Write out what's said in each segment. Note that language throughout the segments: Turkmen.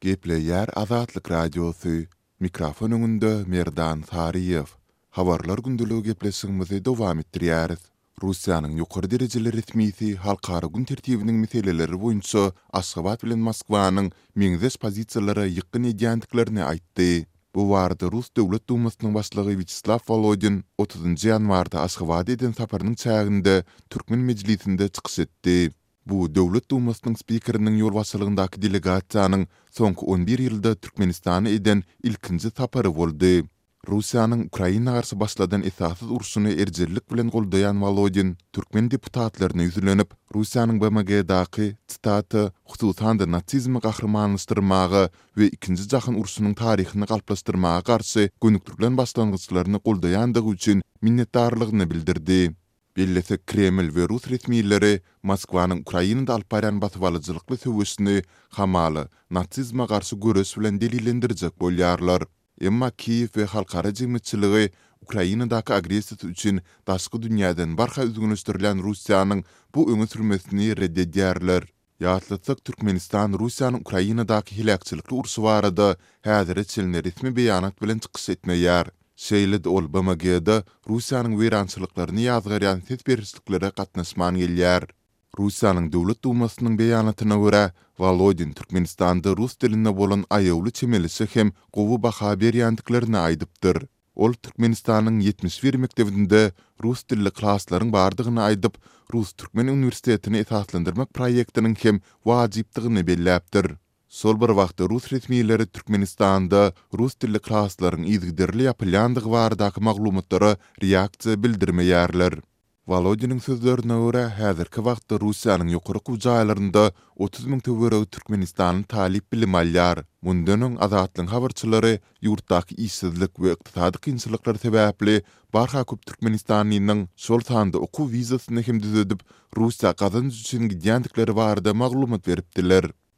Gepleýär Azatlyk Radiosy, mikrofon öňünde Merdan Saryýew. Habarlar gündüligi gepleşigimizi dowam etdirýäris. Russiýanyň ýokary derejeli resmisi halkara gün tertibiniň meseleleri boýunça Aşgabat bilen Moskwanyň meňzeş pozisiýalara ýykgyn edýändiklerini aýtdy. Bu barada Rus Döwlet Dumasynyň başlygy Wýaçeslaw Wolodin otuzynjy ýanwarda Aşgabada eden saparynyň çäginde türkmen mejlisinde çykyş etdi. Bu Döwlet Dumasynyň spikeriniň ýolbaşçylygyndaky delegasiýanyň soňky on bir ýylda Türkmenistana eden ilkinji sapary boldy. Russiýanyň Ukraina garşy başladan esassyz urşuny erjellik bilen goldaýan Wolodin türkmen deputatlaryna ýüzlenip, Russiýanyň BMG-daky, sitata, hususan-da nasizmi gahrymanlaşdyrmaga we Ikinji jahan urşunyň taryhyny galplaşdyrmaga garşy gönükdirilen başlangyçlaryny goldaýandygy üçin minnetdarlygyny bildirdi. Bellesek, Kreml we rus resmileri Moskwanyň Ukrainada alyp barýan basybalyjylykly söweşini hamala nasizme garşy göreş bilen delillendirjek bolýarlar. Emma Kiýew we halkara jemgyýetçiligi Ukrainadaky agressiýasy üçin daşky dünýäden barha üzňeleşdirilen Russiýanyň bu öňe sürmesini red edýärler. Ýatlatsak, Türkmenistan Russiýanyň Ukrainadaky heläkçilikli urşy barada häzire çenli resmi beýanat bilen çykyş etmeýär. Şeýle-de ol BMG-da Russiýanyň weýrançylyklaryny ýazgarýan ses berişliklere gatnaşman gelýär. Russiýanyň Döwlet Dumasynyň beýanatyna görä, Wolodin Türkmenistanda rus dilinde bolan aýawly çemeleşe hem gowy baha berýändiklerini aýdypdyr. Ol Türkmenistanyň ýetmiş bir mekdebinde rus dilli klaslaryň bardygyny aýdyp, rus-türkmen uniwersitetini esaslandyrmak proýektiniň hem wajypdygyny belläpdir. Şol bir wagtda rus resmileri Türkmenistanda rus dilli klaslaryň yzygiderli ýapylýandygy baradaky maglumatlara reaksiýa bildirmeýärler. Wolodynyň sözlerine görä, häzirki wagtda Russiýanyň ýokary okuw jaýlarynda otuz müň töweregi türkmenistanly talyp bilim alýar. Mundan öň Azatlygyň habarçylary ýurtdaky işsizlik we ykdysady kynçylyklar sebäpli barha köp türkmenistanlynyň, şol sanda okuw wizasyny hem düzedip, Russiýa gazanç üçin gidýändikleri barada maglumat beripdiler.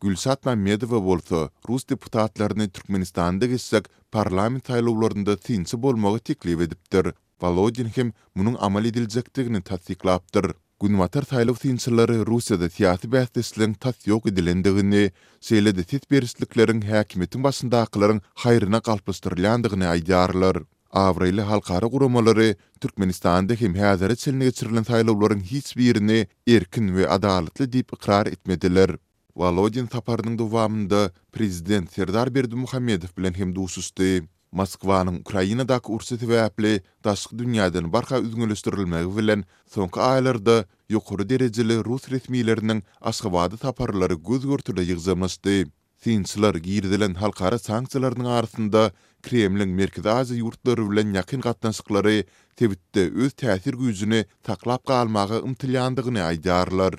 Gülşat Mämmedowa bolsa rus deputatlaryny Türkmenistanda geçjek parlament saýlawlarynda synçy bolmagy teklip edipdir. Wolodin hem munuň amal ediljekdigini tassyklapdyr. Günbatar saýlaw synçylary Russiýada syýasy bäsdeşligiň tas ýok edilendigini, şeýle-de ses berişlikleriň häkimiýetiň başyndakylaryň haýryna galplaşdyrylýandygyny aýdýarlar. Abraýly halkara guramalary Türkmenistanda hem häzire çenli geçirilen saýlawlaryň hiç birini erkin we adalatly diýip ykrar etmediler. Wolodin saparynyň dowamynda prezident Serdar Berdimuhamedow bilen hem duşuşdy. Moskwanyň Ukrainadaky urşy sebäpli daşky dünýäden barha üzňeleşdirilmegi bilen, soňky aýlarda ýokary derejeli rus resmileriniň Aşgabada saparlary göz-görtele ýygjamlaşdy. Synçylar girizilen halkara sanksiýalarynyň arasynda Kremliň Merkezi Aziýa ýurtlary bilen ýakyn gatnaşyklary sebitde öz täsir güýjüni saklap galmaga ymtylýandygyny aýdýarlar.